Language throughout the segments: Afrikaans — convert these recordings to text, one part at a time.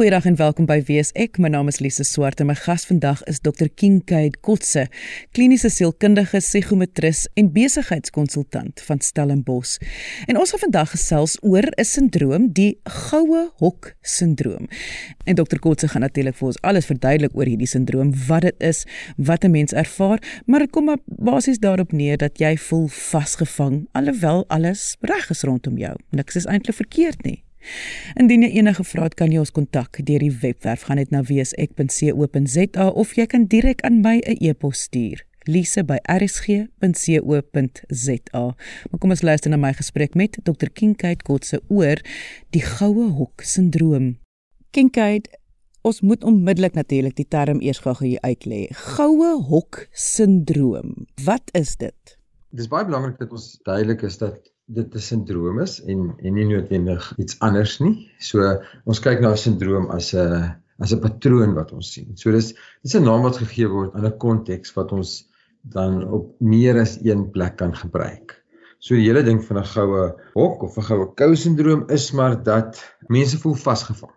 Goeiedag en welkom by Wees Ek. My naam is Lise Swart en my gas vandag is Dr. Kinkade Kotse, kliniese sielkundige, psigometris en besigheidskonsultant van Stellenbosch. En ons gaan vandag gesels oor 'n sindroom, die goue hok sindroom. En Dr. Kotse gaan natuurlik vir ons alles verduidelik oor hierdie sindroom, wat dit is, wat 'n mens ervaar, maar dit kom maar basies daarop neer dat jy voel vasgevang alhoewel alles reg is rondom jou. Niks is eintlik verkeerd nie. Indien jy enige vrae het, kan jy ons kontak deur die webwerf gaan net na wsek.co.za of jy kan direk aan my 'n e-pos stuur lise@rsg.co.za. Maar kom ons luister na my gesprek met Dr. Kinkade Kotse oor die goue hok sindroom. Kinkade, ons moet onmiddellik natuurlik die term eers gou hier uitlê. Goue hok sindroom. Wat is dit? Dit is baie belangrik dat ons duidelik is dat dit 'n sindroom is en en nie noodwendig iets anders nie. So ons kyk na 'n sindroom as 'n as 'n patroon wat ons sien. So dis dis 'n naam wat gegee word aan 'n konteks wat ons dan op meer as een plek kan gebruik. So die hele ding van 'n goue hok of 'n goue kou sindroom is maar dat mense voel vasgevang.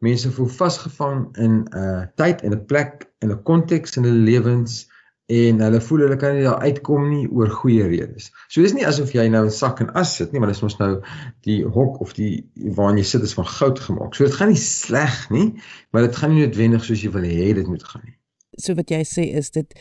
Mense voel vasgevang in 'n tyd en 'n plek en 'n konteks in hulle lewens en hulle voel hulle kan nie daar uitkom nie oor goeie redes. So dis nie asof jy nou 'n sak en as sit nie, maar dis mos nou die hok of die waarin jy sit is van goud gemaak. So dit gaan nie sleg nie, maar dit gaan nie noodwendig soos jy wil hê dit moet gaan nie. So wat jy sê is dit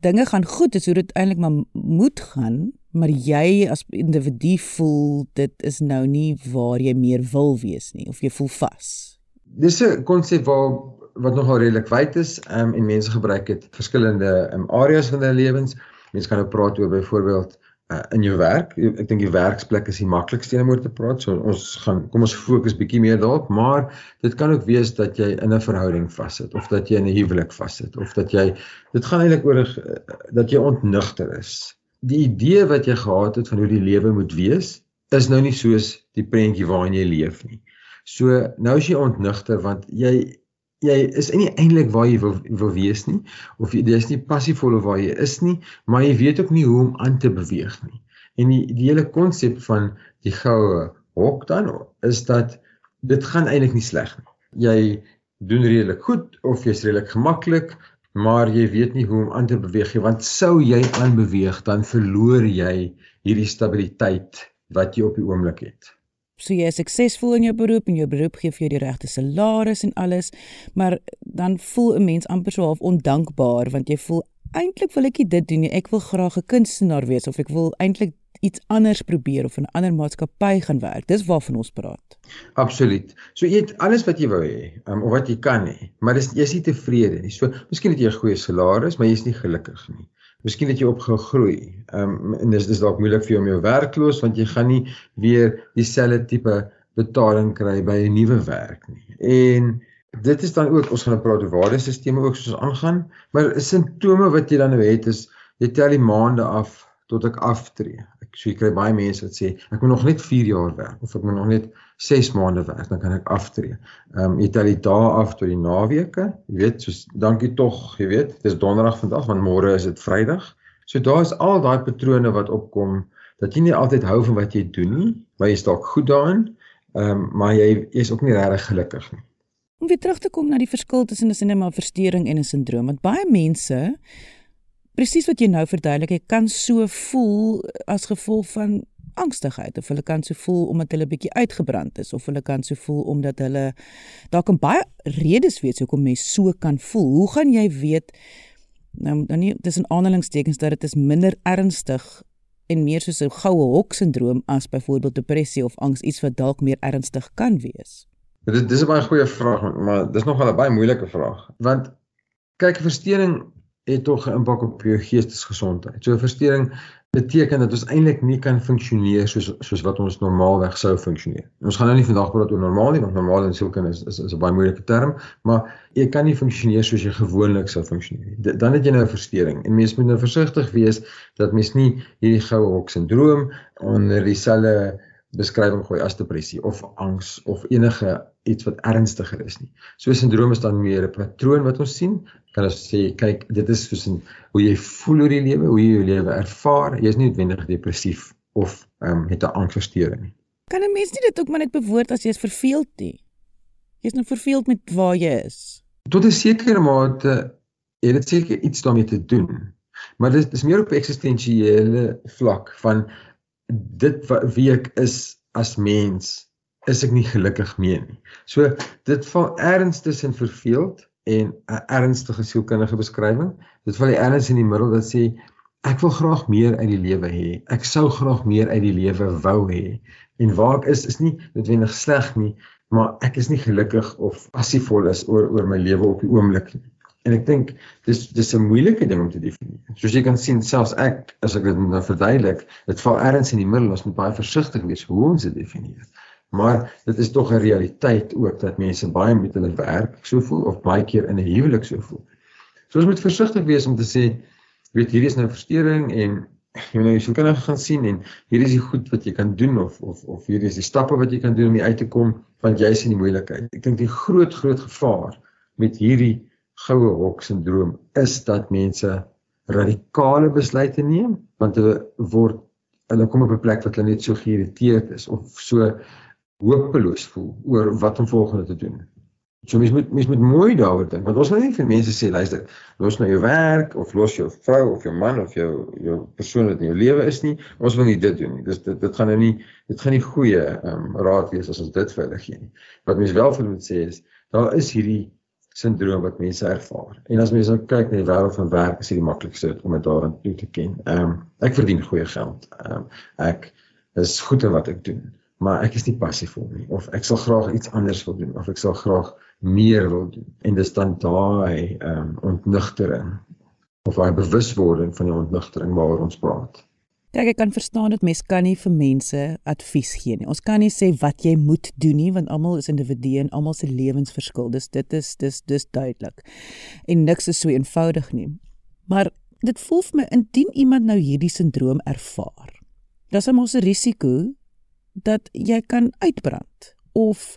dinge gaan goed, dis hoe dit eintlik maar moet gaan, maar jy as individu voel dit is nou nie waar jy meer wil wees nie of jy voel vas. Dis 'n konsep waar wat nogal redelik wyd is um, en mense gebruik dit verskillende um, areas van hulle lewens. Mense kan nou praat oor byvoorbeeld uh, in jou werk. Ek dink die werksplek is die maklikste om oor te praat. So ons gaan kom ons fokus bietjie meer daarop, maar dit kan ook wees dat jy in 'n verhouding vassit of dat jy in 'n huwelik vassit of dat jy dit gaan eintlik oor uh, dat jy ontnigter is. Die idee wat jy gehad het van hoe die lewe moet wees, is nou nie soos die prentjie waarin jy leef nie. So nou is jy ontnigter want jy jy is nie eintlik waar jy wil wil wees nie of jy is nie passievol of waar jy is nie, maar jy weet ook nie hoe om aan te beweeg nie. En die, die hele konsep van die goue hok dan is dat dit gaan eintlik nie sleg nie. Jy doen redelik goed of jy's redelik gemaklik, maar jy weet nie hoe om aan te beweeg nie, want sou jy aanbeweeg dan verloor jy hierdie stabiliteit wat jy op die oomblik het so jy is suksesvol in jou beroep en jou beroep gee vir jou die regte salaris en alles, maar dan voel 'n mens amper so half ondankbaar want jy voel eintlik wil ek dit doen nie. Ek wil graag 'n kunstenaar wees of ek wil eintlik iets anders probeer of in 'n ander maatskappy gaan werk. Dis waarvan ons praat. Absoluut. So jy het alles wat jy wou hê, um, of wat jy kan hê, maar dis jy is nie tevrede nie. So miskien het jy 'n goeie salaris, maar jy is nie gelukkig nie. Miskien het jy opgehou groei. Ehm um, en dis dis dalk moeilik vir jou om jou werkloos want jy gaan nie weer dieselfde tipe betaling kry by 'n nuwe werk nie. En dit is dan ook ons gaan praat oor waardesisteme ook soos ons aangaan, maar simptome wat jy dan nou het is jy tel die maande af tot ek aftree. So jy kry baie mense wat sê ek moet nog net 4 jaar werk of ek moet nog net 6 maande werk dan kan ek aftree. Ehm um, jy tel die dae af tot die naweke. Jy weet, soos dankie tog, jy weet, dis donderdag vandag want môre is dit Vrydag. So daar is al daai patrone wat opkom dat jy nie altyd hou van wat jy doen nie, maar jy's dalk goed daarin. Ehm um, maar jy is ook nie regtig gelukkig nie. Om weer terug te kom na die verskil tussen 'n sinema verstoring en 'n sindroom, want baie mense presies wat jy nou verduidelik, jy kan so voel as gevolg van angstigheid of hulle kan so voel omdat hulle bietjie uitgebrand is of hulle kan so voel omdat hulle daar kan baie redes wees hoekom mens so kan voel. Hoe gaan jy weet nou dan nie dis 'n aanhalingstekens dat dit is minder ernstig en meer soos 'n goue hok sindroom as byvoorbeeld depressie of angs iets wat dalk meer ernstig kan wees. Dit dis 'n baie goeie vraag, maar dis nog wel 'n baie moeilike vraag want kyk versteuring het tog 'n impak op jou geestesgesondheid. So verstoring beteken dat ons eintlik nie kan funksioneer soos soos wat ons normaalweg sou funksioneer. Ons gaan nou nie vandag praat oor normaal nie, want normaal in sielkunde is is, is 'n baie moeilike term, maar jy kan nie funksioneer soos jy gewoonlik sou funksioneer nie. Dan het jy nou 'n verstoring en mens moet nou versigtig wees dat mens nie hierdie goue hok sindroom onder dieselfde beskrywing gooi as depressie of angs of enige iets wat ernstiger is nie. So sindroom is dan meer 'n patroon wat ons sien. Kan ons sê kyk, dit is soos 'n hoe jy voel oor die lewe, hoe jy jou lewe ervaar. Jy is nie noodwendig depressief of ehm um, het 'n angsversteuring nie. Kan 'n mens nie dit ook maar net bewoord as jy is verveeld nie? Jy's nou verveeld met waar jy is. Tot 'n sekere mate het dit seker iets daarmee te doen. Maar dit is meer op eksistensiële vlak van dit wat wie ek is as mens is ek nie gelukkig mee nie. So dit val erns tussen verveeld en 'n ernstige sielkundige beskrywing. Dit val erns in die middel dat sê ek wil graag meer uit die lewe hê. Ek sou graag meer uit die lewe wou hê. En waar ek is is nie noodwendig sleg nie, maar ek is nie gelukkig of passievol is oor oor my lewe op die oomblik nie. En ek dink dis dis 'n moeilike ding om te definieer. Soos jy kan sien, selfs ek as ek dit nou verduidelik, dit val erns in die middel, ons moet baie versigtig wees hoe ons dit definieer. Maar dit is tog 'n realiteit ook dat mense baie met hulle werk so voel of baie keer in 'n huwelik so voel. So ons moet versigtig wees om te sê weet hierdie is nou verstoring en jy nou jou kinders gaan sien en hier is die goed wat jy kan doen of of of hier is die stappe wat jy kan doen om uit te kom want jy's in die moeilikheid. Ek dink die groot groot gevaar met hierdie goue hok sindroom is dat mense radikale besluite neem want hulle word hulle kom op 'n plek wat hulle net so geïrriteerd is of so hopeloos voel oor wat om volgende te doen. So mens moet mens moet mooi daaroor dink want ons wil nie vir mense sê luister, los nou jou werk of los jou vrou of jou man of jou jou persoon wat in jou lewe is nie. Ons wil nie dit doen nie. Dis dit dit gaan nou nie dit gaan nie goeie um, raad wees as ons dit vir hulle gee nie. Wat mense wel vir moet sê is daar is hierdie sindroom wat mense ervaar. En as mense nou kyk na die wêreld van werk, is dit die maklikste om dit daarin toe te ken. Ehm um, ek verdien goeie geld. Ehm um, ek is goed in wat ek doen maar ek is nie passief vir nie of ek sal graag iets anders wil doen of ek sal graag meer wil doen en dis dan daai ehm um, ontnugtering of daai bewuswording van die ontnugtering waaroor ons praat. Kyk, ek kan verstaan dat mens kan nie vir mense advies gee nie. Ons kan nie sê wat jy moet doen nie want almal is individue en almal se lewens verskil. Dis dit is dis dis duidelik. En niks is so eenvoudig nie. Maar dit voel vir my indien iemand nou hierdie sindroom ervaar. Daar's 'n mos 'n risiko dat jy kan uitbrand of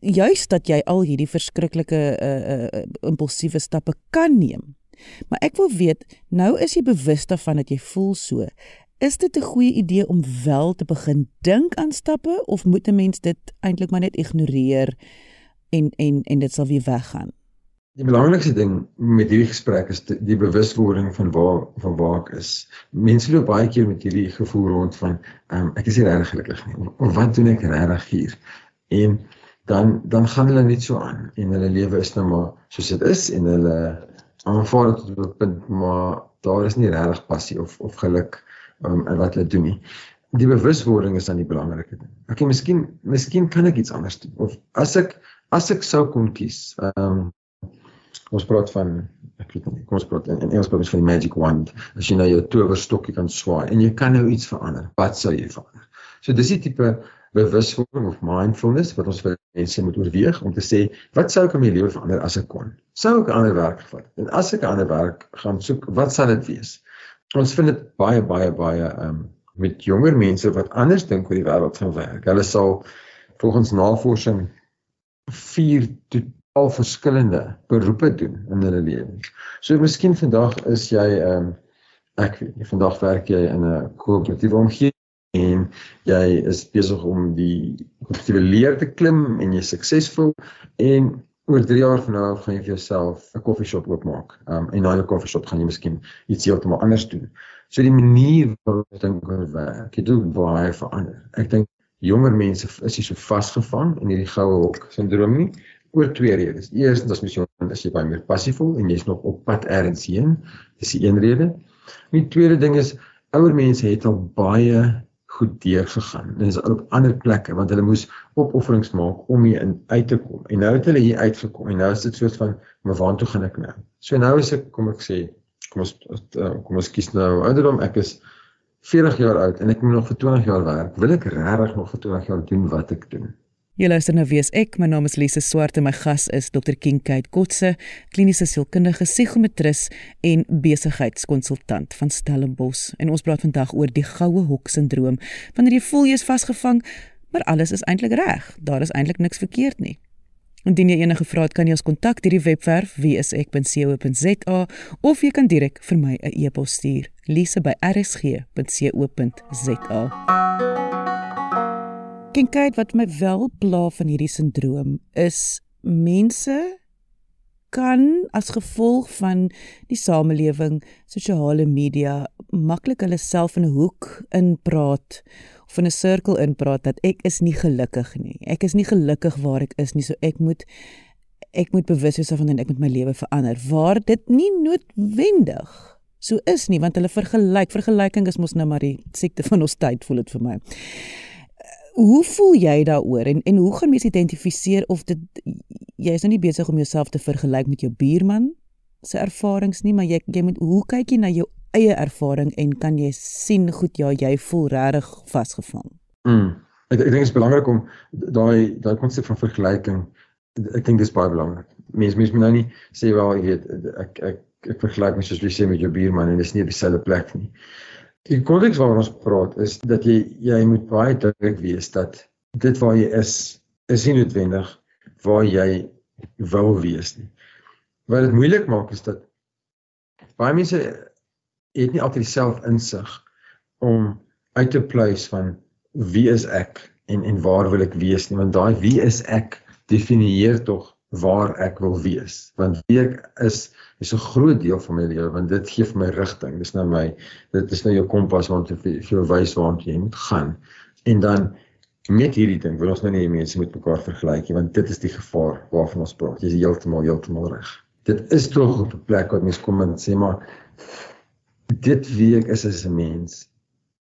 juist dat jy al hierdie verskriklike uh, uh, impulsiewe stappe kan neem. Maar ek wil weet, nou is jy bewus daarvan dat jy voel so. Is dit 'n goeie idee om wel te begin dink aan stappe of moet 'n mens dit eintlik maar net ignoreer en en en dit sal weer weggaan? Die belangrikste ding met hierdie gesprek is die, bewuswording van waar van waar ek is. Mense loop baie keer met hierdie gevoel rond van um, ek is nie regtig gelukkig nie. Of, of wat doen ek regtig hier? En dan dan gaan hulle net so aan en hulle lewe is nou maar soos dit is en hulle aanvaar dit tot 'n punt maar daar is nie regtig passie of of geluk um, in wat hulle doen nie. Die bewuswording is dan die belangrike ding. Okay, miskien miskien kan ek iets anders doen of as ek as ek sou kon kies. Ehm um, ons praat van ek weet nie kom ons praat in, in Engels praat ons van die magic wand. As jy nou jou towerstokkie kan swaai en jy kan nou iets verander wat sou jy verander? So dis die tipe bewuswording of mindfulness wat ons vir mense moet oorweeg om te sê wat sou ek in my lewe verander as ek kon? Sou ek 'n ander werk gevat en as ek 'n ander werk gaan soek wat sal dit wees? Ons vind dit baie baie baie um, met jonger mense wat anders dink oor die wêreld van werk. Hulle sal volgens navorsing 4 tot al verskillende beroepe doen in hulle lewens. So miskien vandag is jy ehm um, ek weet nie vandag werk jy in 'n koöperatiewe omgewing en jy is besig om die koöperatiewe leer te klim en jy suksesvol en oor 3 jaar van nou gaan jy vir jouself 'n koffieshop oopmaak. Um, en na jou koffieshop gaan jy miskien iets heeltemal anders doen. So die manier waarop jy dink oor werk, jy doen baie verander. Ek dink jonger mense is nie so vasgevang in hierdie goue hok sindroom nie oor twee redes. Eerstens as jong is jy baie meer passievol en jy's nog op pad ergens heen. Dis die een rede. Die tweede ding is ouer mense het al baie goed deur gegaan. Dit is op ander plekke want hulle moes opofferings maak om hier in uit te kom. En nou het hulle hier uitgekom en nou is dit soos van maar waartoe gaan ek nou? So nou is ek kom ek sê kom ons eh, kom ons kies nou ouderdom ek is 40 jaar oud en ek moet nog vir 20 jaar werk. Wil ek regtig nog vir 20 jaar doen wat ek doen? Jy luister nou weer ek, my naam is Lise Swart en my gas is Dr. Kinkade Kotse, kliniese sielkundige psigometris en besigheidskonsultant van Stellenbosch. En ons praat vandag oor die goue hok sindroom, wanneer jy voel jy is vasgevang, maar alles is eintlik reg. Daar is eintlik niks verkeerd nie. Indien jy enige vrae het, kan jy ons kontak deur die webwerf wieisek.co.za of jy kan direk vir my 'n e-pos stuur, lise@rsg.co.za. Kyk wat my wel pla van hierdie sindroom is mense kan as gevolg van die samelewing, sosiale media maklik hulle self in 'n hoek inpraat of in 'n sirkel inpraat dat ek is nie gelukkig nie. Ek is nie gelukkig waar ek is nie, so ek moet ek moet bewus wees van en ek moet my lewe verander. Waar dit nie noodwendig so is nie, want hulle vergelyk, vergelyking is mos nou maar die siekte van ons tyd voel dit vir my hoe voel jy daaroor en en hoe gaan mens identifiseer of dit jy is nou nie besig om jouself te vergelyk met jou buurman se ervarings nie, maar jy jy moet hoe kyk jy na jou eie ervaring en kan jy sien goed ja, jy voel regtig vasgevang. Mm. Ek ek dink dit is belangrik om daai daai konsep van vergelyking ek dink dis baie belangrik. Mense mens moet nou nie sê wel jy weet ek ek ek vergelyk my soos jy sê met jou buurman en dis nie op dieselfde plek nie. Die konteks waaroor ons praat is dat jy jy moet baie duidelik wees dat dit waar jy is is nie noodwendig waar jy wou wees nie. Wat dit moeilik maak is dat baie mense het nie altyd self insig om uit te pleis van wie is ek en en waar wil ek wees nie want daai wie is ek definieer tog waar ek wil wees. Want wie ek is is 'n groot deel van my lewe want dit gee vir my rigting dis nou my dit is nou jou kompas wat vir jou wys waar jy moet gaan. En dan met hierdie ding wil ons nou nie mense met mekaar vergelyk nie want dit is die gevaar waarvan ons praat. Jy is heeltemal heeltemal reg. Dit is tog op 'n plek wat mense kom en sê maar dit wie ek is as 'n mens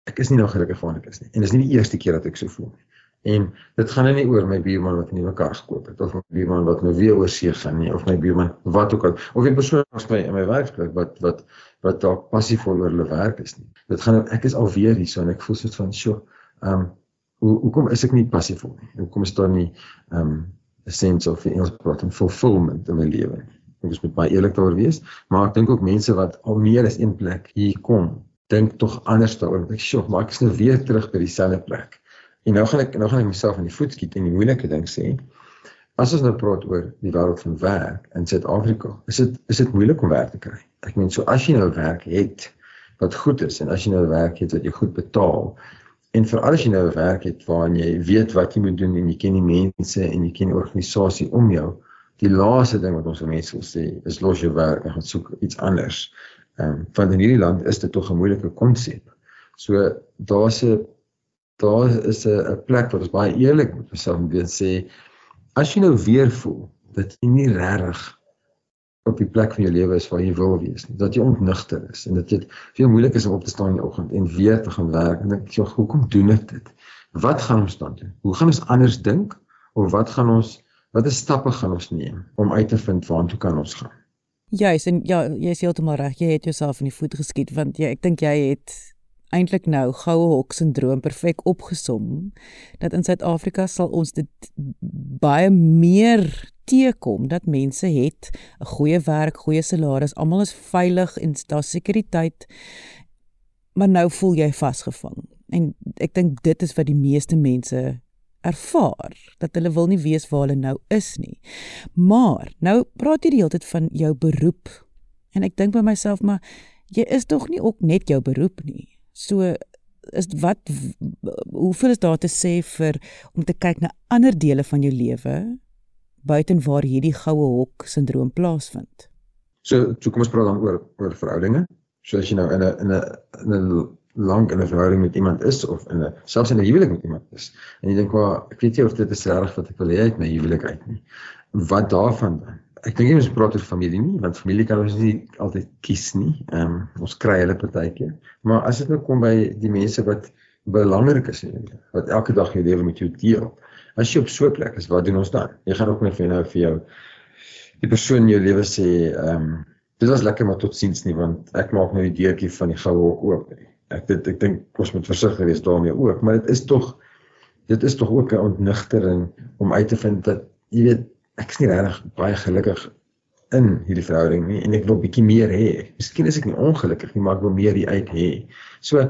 ek is nie nou gelukkig van ek is nie. En dis nie die eerste keer dat ek so voel nie En dit gaan nie oor my buurman wat 'n nuwe kar gekoop het of my buurman wat nou weer oor see gaan nie of my buurman wat ook al of 'n persoon as my in my werksplek wat wat wat dalk passievol oor hulle werk is nie. Dit gaan ek is alweer hier so en ek voel soos van sjo. Ehm um, hoe hoekom is ek nie passievol nie? Hoekom is daar nie ehm um, 'n sense of in ons praat van fulfillment in my lewe nie? Ek is met baie eerlik daaroor wees, maar ek dink ook mense wat al meer as een plek hier kom, dink tog anders daaroor. Ek sê, maar ek is nou weer terug by dieselfde plek. En nou gaan ek nou gaan ek myself in die voet skiet en die moeilike ding sê. As ons nou praat oor die wêreld van werk in Suid-Afrika, is dit is dit moeilik om werk te kry. Ek meen so as jy nou werk het wat goed is en as jy nou werk het wat jy goed betaal en veral as jy nou werk het waarin jy weet wat jy moet doen en jy ken die mense en jy ken die organisasie om jou, die laaste ding wat ons vir mense wil sê is los jou werk en gaan soek iets anders. Ehm um, want in hierdie land is dit tog 'n moeilike konsep. So daar's 'n daar is 'n 'n plek wat ons baie eerlik moet myself moet sê as jy nou weer voel dat jy nie regtig op die plek van jou lewe is waar jy wil wees nie dat jy ontnigter is en dat dit veel moeilik is om op te staan in die oggend en weer te gaan werk en ek sê hoekom doen ek dit? Wat gaan ons dan doen? Hoe gaan ons anders dink of wat gaan ons watter stappe gaan ons neem om uit te vind waartoe kan ons gaan? Juis en ja jy is heeltemal reg jy het jouself in die voet geskiet want jy ek dink jy het eintlik nou goue hok sindroom perfek opgesom dat in Suid-Afrika sal ons dit baie meer teekom dat mense het 'n goeie werk, goeie salaris, almal is veilig en daar sekuriteit. Maar nou voel jy vasgevang. En ek dink dit is wat die meeste mense ervaar dat hulle wil nie weet waar hulle nou is nie. Maar nou praat jy die hele tyd van jou beroep. En ek dink by myself maar jy is tog nie ook net jou beroep nie. So is wat hoeveel is daar te sê vir om te kyk na ander dele van jou lewe buiten waar hierdie goue hok sindroom plaasvind. So, so kom ons praat dan oor oor verhoudinge. So as jy nou in 'n in 'n in 'n lank in 'n verhouding met iemand is of in 'n selfs in 'n huwelik met iemand is en jy dink, "Maar ek weet nie of dit is reg wat ek wil hê uit my huwelik uit nie." Wat daarvan dan? Ek dink jy moet praat oor familie nie, want familie kan ons nie altyd kies nie. Ehm um, ons kry hulle partykeer. Maar as dit nou kom by die mense wat belangrik is in jou lewe, wat elke dag jou lewe met jou deel. As jy op so 'n plek is, wat doen ons dan? Jy gaan ook net vir nou vir jou die persoon in jou lewe sê, ehm um, dit was lekker maar totsiens nie, want ek maak nou die deurtjie van die goue hok oop. Ek dit ek dink ons moet versigtig wees daarmee ook, maar dit is tog dit is tog ook 'n ontnigtering om uit te vind dat jy weet ek is nie regtig baie gelukkig in hierdie verhouding nie en ek wil bietjie meer hê. Miskien is ek nie ongelukkig nie, maar ek wil meer hier uit hê. So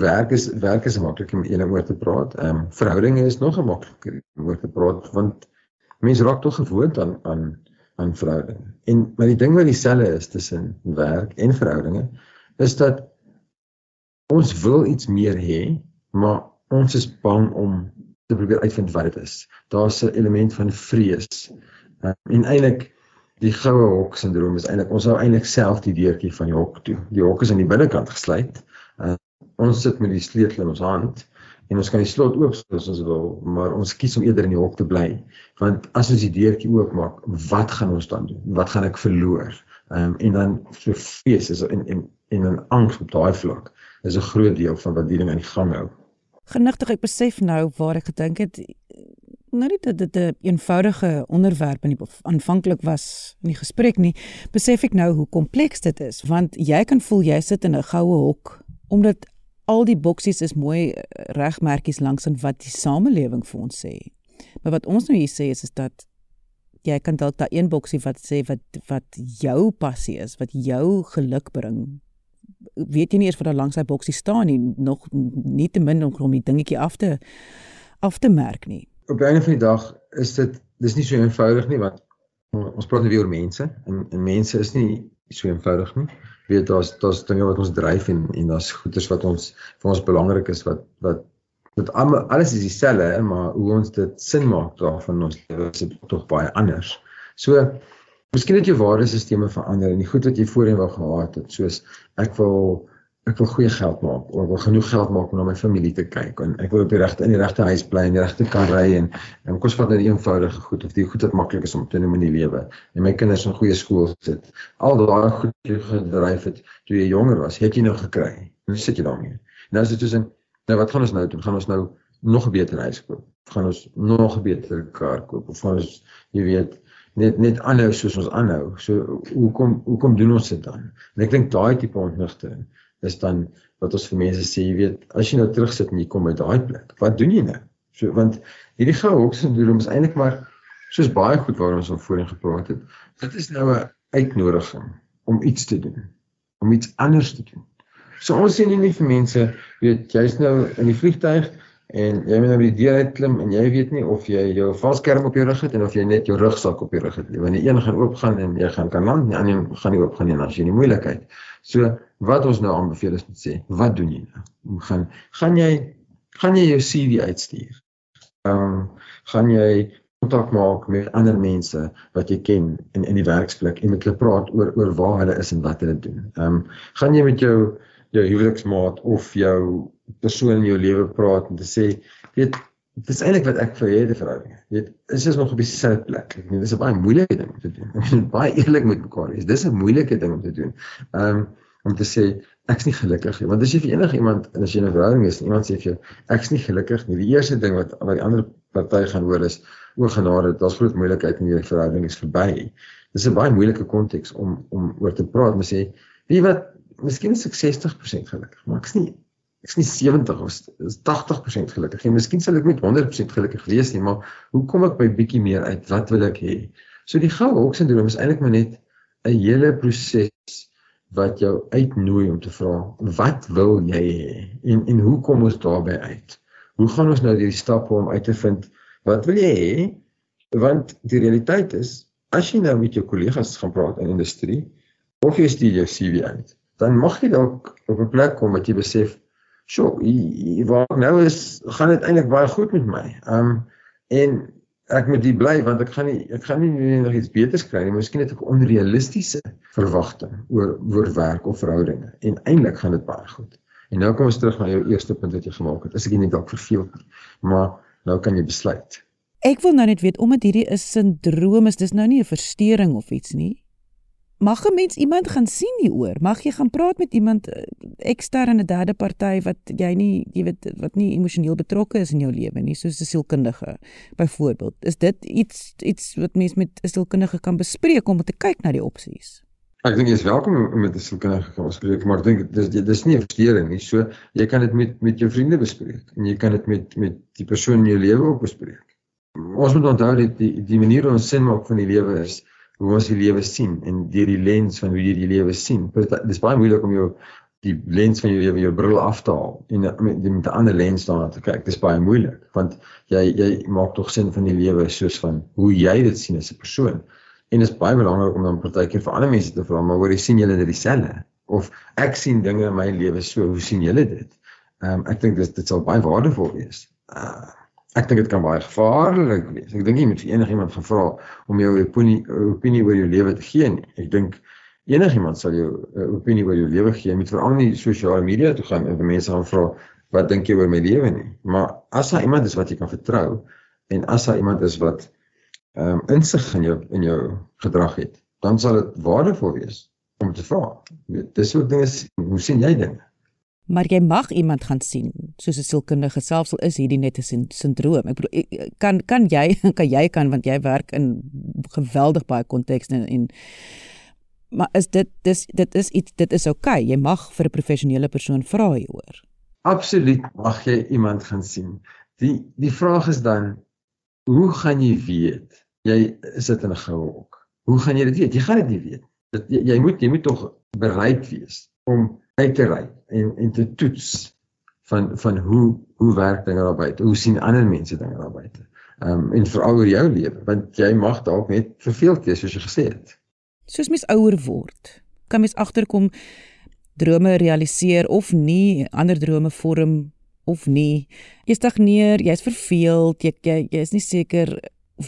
werk is werk is maklik om eendag oor te praat. Ehm um, verhoudinge is nog makliker om oor te praat want mense raak tog gewoond aan aan aan verhoudinge. En maar die ding wat dieselfde is tussen werk en verhoudinge is dat ons wil iets meer hê, maar ons is bang om te probeer uitvind wat dit is. Daar's 'n element van vrees. Um, en eintlik die goue hok sindroom is eintlik ons hou eintlik self die deurtjie van die hok toe. Die hok is aan die binnekant gesluit. Uh, ons sit met die sleutel in ons hand en ons kan die slot oop as ons wil, maar ons kies om eerder in die hok te bly. Want as ons die deurtjie oopmaak, wat gaan ons dan doen? Wat gaan ek verloor? Ehm um, en dan so vrees is en en en 'n angs op daai vlak is 'n groot deel van wat die ding aan die gang hou. Genigtig ek besef nou waar ek gedink het nou nie dat dit 'n een eenvoudige onderwerp in die aanvanklik was in die gesprek nie, besef ek nou hoe kompleks dit is want jy kan voel jy sit in 'n goue hok omdat al die boksies is mooi eh, regmerkies langs en wat die samelewing vir ons sê. Maar wat ons nou hier sê is is dat jy kan dalk daai een boksie wat sê wat wat jou passie is, wat jou geluk bring. Weet jy nie eers wat daar langs daai boksie staan nie, nog nie te min om om die dingetjie af te af te merk nie. Op die einde van die dag is dit dis nie so eenvoudig nie want ons praat nou weer oor mense en en mense is nie so eenvoudig nie. Weet daar's daar's dinge wat ons dryf en en daar's goeders wat ons vir ons belangrik is wat wat met alles is dieselfde, maar hoe ons dit sin maak daarvan ons lewe is tog baie anders. So miskien het jou waardesisteme verander en die goed wat jy voorheen wou gehad het, soos ek wil ek wil goeie geld maak of ek wil genoeg geld maak om na my familie te kyk en ek wil op die regte in die regte huis bly en die regte kar ry en en kos wat net eenvoudige goed of die goed wat maklik is om te doen in die lewe en my kinders in goeie skool sit. Al daai goed wat jy gedryf het toe jy jonger was, het jy nou gekry. Nou sit jy daarmee. Nou is dit soos 'n Nou wat gaan ons nou doen? Gaan ons nou nog 'n beter huis koop? Gaan ons nog 'n beter kar koop? Of gaan ons jy weet net net aanhou soos ons aanhou? So hoekom hoekom doen ons dit dan? En ek dink daai tipe ontnigting is dan wat ons vir mense sê, jy weet, as jy nou terugsit en jy kom by daai plek, wat doen jy nou? So want hierdie goue hoksindroom is eintlik maar soos baie goed waaroor ons al voorheen gepraat het. Dit is nou 'n uitnodiging om iets te doen, om iets anders te doen. So ons sien nie vir mense, weet jy's nou in die vliegtyg en jy moet nou by die deur uit klim en jy weet nie of jy jou valskerm op jou rug het en of jy net jou rugsak op jou rug het. Want die een gaan oop gaan en jy gaan kan land, die ander gaan nie oop gaan nie en as jy die moeilikheid. So wat ons nou aanbeveel is om te sê, wat doen jy nou? Gaan gaan jy gaan jy jou CV uitstuur? Ehm um, gaan jy kontak maak met ander mense wat jy ken in in die werksplek en met hulle praat oor oor waar hulle is en wat hulle doen. Ehm um, gaan jy met jou jou huweliksmaat of jou persoon in jou lewe praat en te sê, weet, dit is eintlik wat ek vir jou het vir jou. Weet, is jy nog op dieselfde plek? Ek meen, dis 'n baie moeilike ding om te doen. Ek moet baie eerlik met mekaar wees. Dis 'n moeilike ding om te doen. Ehm um, om te sê ek's nie gelukkig nie. Want as jy vir enige iemand en as jy 'n verhouding is, iemand sê vir jou ek's nie gelukkig nie. Die eerste ding wat wat die ander party gaan hoor is o genade, daar's groot moeilikheid in hierdie verhouding is verby. Dis 'n baie moeilike konteks om om oor te praat, maar sê, wie wat miskien is ek 60% gelukkig, maar ek's nie ek's nie 70 of is 80% gelukkig nie. Miskien sal ek met 100% gelukkig wees nie, maar hoe kom ek by bietjie meer uit? Wat wil ek hê? So die goue hok sindroom is eintlik maar net 'n hele proses wat jou uitnooi om te vra, wat wil jy hê? En en hoe kom ons daarby uit? Hoe gaan ons nou hierdie stappe om uit te vind wat wil jy hê? Want die realiteit is, as jy nou met jou kollegas gaan praat in industrie of jy stuur jou CV uit, dan mag jy dalk op 'n plek kom wat jy besef, "Sjoe, waar nou is gaan dit eintlik baie goed met my." Um en ek moet hier bly want ek gaan nie ek gaan nie nog iets beters kry nie. Miskien het ek onrealistiese verwagting oor oor werk of verhoudinge en eintlik gaan dit baie goed. En nou kom ons terug na jou eerste punt wat jy gemaak het. Is ek nie dalk verveeld nie, maar nou kan jy besluit. Ek wil nou net weet omdat hierdie is sindroom is, dis nou nie 'n verstoring of iets nie mag 'n mens iemand gaan sien hieroor? Mag jy gaan praat met iemand eh, eksterne derde party wat jy nie, jy weet, wat nie emosioneel betrokke is in jou lewe nie, soos 'n sielkundige byvoorbeeld. Is dit iets iets wat mens met 'n sielkundige kan bespreek om te kyk na die opsies? Ek dink jy is welkom om met 'n sielkundige te bespreek, maar ek dink dis dis nie 'n verstoring nie. So jy kan dit met met jou vriende bespreek en jy kan dit met met die persoon in jou lewe ook bespreek. Ons moet onthou dat die die manier hoe ons sin maak van die lewe is hoe ons die lewe sien en deur die lens van hoe jy die lewe sien. Dit is baie moeilik om jou die lens van jou lewe jou bril af te haal en met, met 'n ander lens daarna te kyk. Dit is baie moeilik want jy jy maak tog sin van die lewe soos van hoe jy dit sien as 'n persoon. En dit is baie belangrik om dan partykeer vir ander mense te vra, maar hoor jy sien julle dit dieselfde? Of ek sien dinge in my lewe so, hoe sien julle dit? Ehm um, ek dink dit dit sal baie waardevol wees. Uh Ek dink dit kan baie gevaarlik wees. Ek dink jy moet vir enigiemand gevra om jou opinie opinie oor jou lewe te gee nie. Ek dink enigiemand sal jou uh, opinie oor jou lewe gee. Jy moet veral nie sosiale media toe gaan en mense gaan vra wat dink jy oor my lewe nie. Maar as daar iemand is wat jy kan vertrou en as daar iemand is wat ehm um, insig in jou in jou gedrag het, dan sal dit waardevol wees om te vra. Dis ook dinge hoe sien jy dinge? maar jy mag iemand gaan sien soos 'n sielkundige selfs al is hierdie net 'n sindroom ek bedoel kan kan jy kan jy kan want jy werk in geweldig baie kontekste en, en maar is dit dis dit is iets dit is oukei okay. jy mag vir 'n professionele persoon vra hieroor absoluut mag jy iemand gaan sien. Die die vraag is dan hoe gaan jy weet jy sit in 'n goue hok? Hoe gaan jy dit weet? Jy gaan dit nie weet. Dit, jy, jy moet jy moet tog bereid wees om uit te ry en en te toets van van hoe hoe werk dinge daar buite? Hoe sien ander mense dinge daar buite? Ehm um, en veral oor jou lewe, want jy mag dalk net verveeld wees soos jy gesê het. Soos mens ouer word, kan mens agterkom drome realiseer of nie, ander drome vorm of nie. Jy stagneer, jy's verveeld, jy jy, jy is nie seker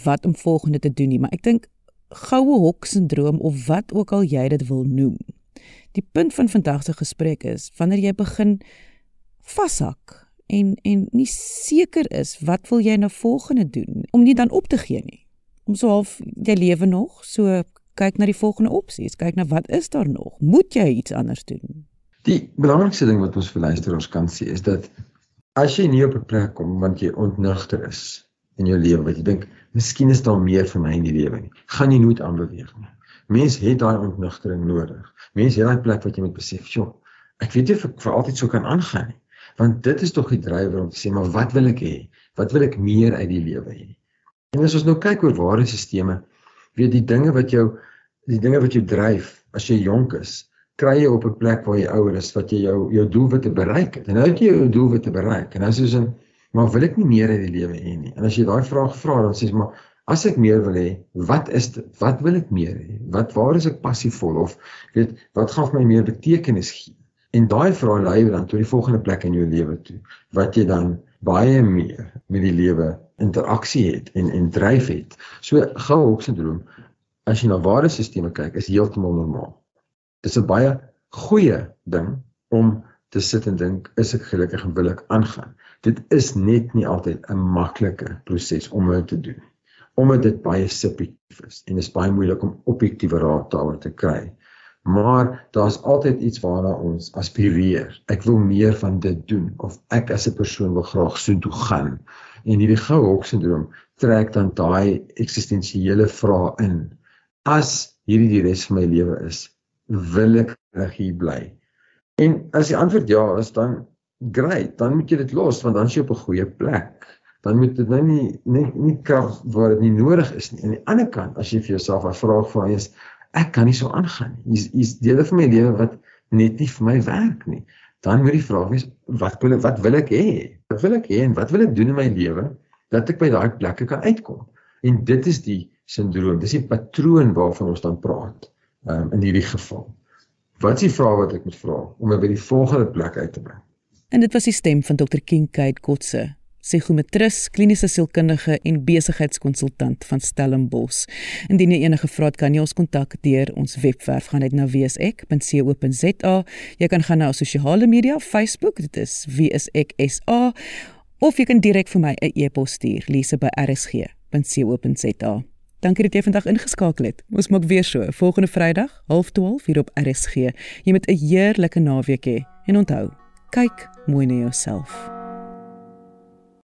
wat om volgende te doen nie, maar ek dink goue hok sindroom of wat ook al jy dit wil noem Die punt van vandag se gesprek is wanneer jy begin vashak en en nie seker is wat wil jy nou volgende doen om nie dan op te gee nie. Om so half jy lewe nog, so kyk na die volgende opsies, kyk na wat is daar nog? Moet jy iets anders doen? Die belangrikste ding wat ons vir luisteraars kan sê is dat as jy nie op 'n plek kom want jy ontnugter is in jou lewe wat jy dink miskien is daar meer vir my in die lewe nie, gaan jy nooit aanbeweeg nie. Mens het daai ontnugtering nodig. Mens het daai plek wat jy moet besef, "Sjoe, ek weet nie of ek vir altyd so kan aangaan nie." Want dit is tog die drywer om te sê, "Maar wat wil ek hê? Wat wil ek meer uit die lewe hê?" En as ons nou kyk oor waardesisteme, weet die dinge wat jou die dinge wat jou dryf as jy jonk is, kry jy op 'n plek waar jy ouer is wat jy jou jou doelwitte bereik het. En nou het jy jou doelwitte bereik en dan soos in, "Maar wil ek nie meer uit die lewe hê nie?" En as jy daai vraag vra, dan sê jy, "Maar As ek meer wil hê, wat is dit? Wat wil ek meer hê? Wat waar is ek passievol of weet wat gaan vir my meer betekenis gee? En daai vrae lei dan tot die volgende plek in jou lewe toe, wat jy dan baie meer met die lewe interaksie het en en dryf het. So gou hoek sindroom as jy na waardesisteme kyk, is heeltemal normaal. Dis 'n baie goeie ding om te sit en dink, is ek gelukkig en wil ek aangaan? Dit is net nie altyd 'n maklike proses om dit te doen omdat dit baie subjektief is en dit is baie moeilik om objektiewe raad daaroor te kry. Maar daar's altyd iets waarna ons aspireer. Ek wil meer van dit doen of ek as 'n persoon wil graag so toe gaan. En hierdie goue hok sindroom trek dan daai eksistensiële vrae in. As hierdie die res van my lewe is, wil ek reg hier bly. En as die antwoord ja is, dan great, dan moet jy dit los want dan is jy op 'n goeie plek dan moet dit nou nie nie nie krag waar dit nie nodig is nie. Aan die ander kant, as jy vir jouself 'n vraag vra is ek kan nie so aangaan nie. Hier's hier's dele van my lewe wat net nie vir my werk nie. Dan moet die vraag wees wat wil wat wil ek hê? Wat wil ek hê en wat wil ek doen in my lewe dat ek by daai plekke kan uitkom? En dit is die sindroom. Dis die patroon waarvan ons dan praat um, in hierdie geval. Wat is die vraag wat ek moet vra om my by die volgende plek uit te bring? En dit was die stem van Dr. Kinkade Kotse psigometris, kliniese sielkundige en besigheidskonsultant van Stellenbosch. Indien jy enige vrae het, kan jy ons kontak deur ons webwerf gaan net na wieisek.co.za. Jy kan gaan na ons sosiale media, Facebook, dit is wieiseksa of jy kan direk vir my 'n e-pos stuur, lise by rsg.co.za. Dankie dat jy vandag ingeskakel het. Ons maak weer so volgende Vrydag, 12:30 hier op RSG. Jy moet 'n heerlike naweek hê he. en onthou, kyk mooi na jouself.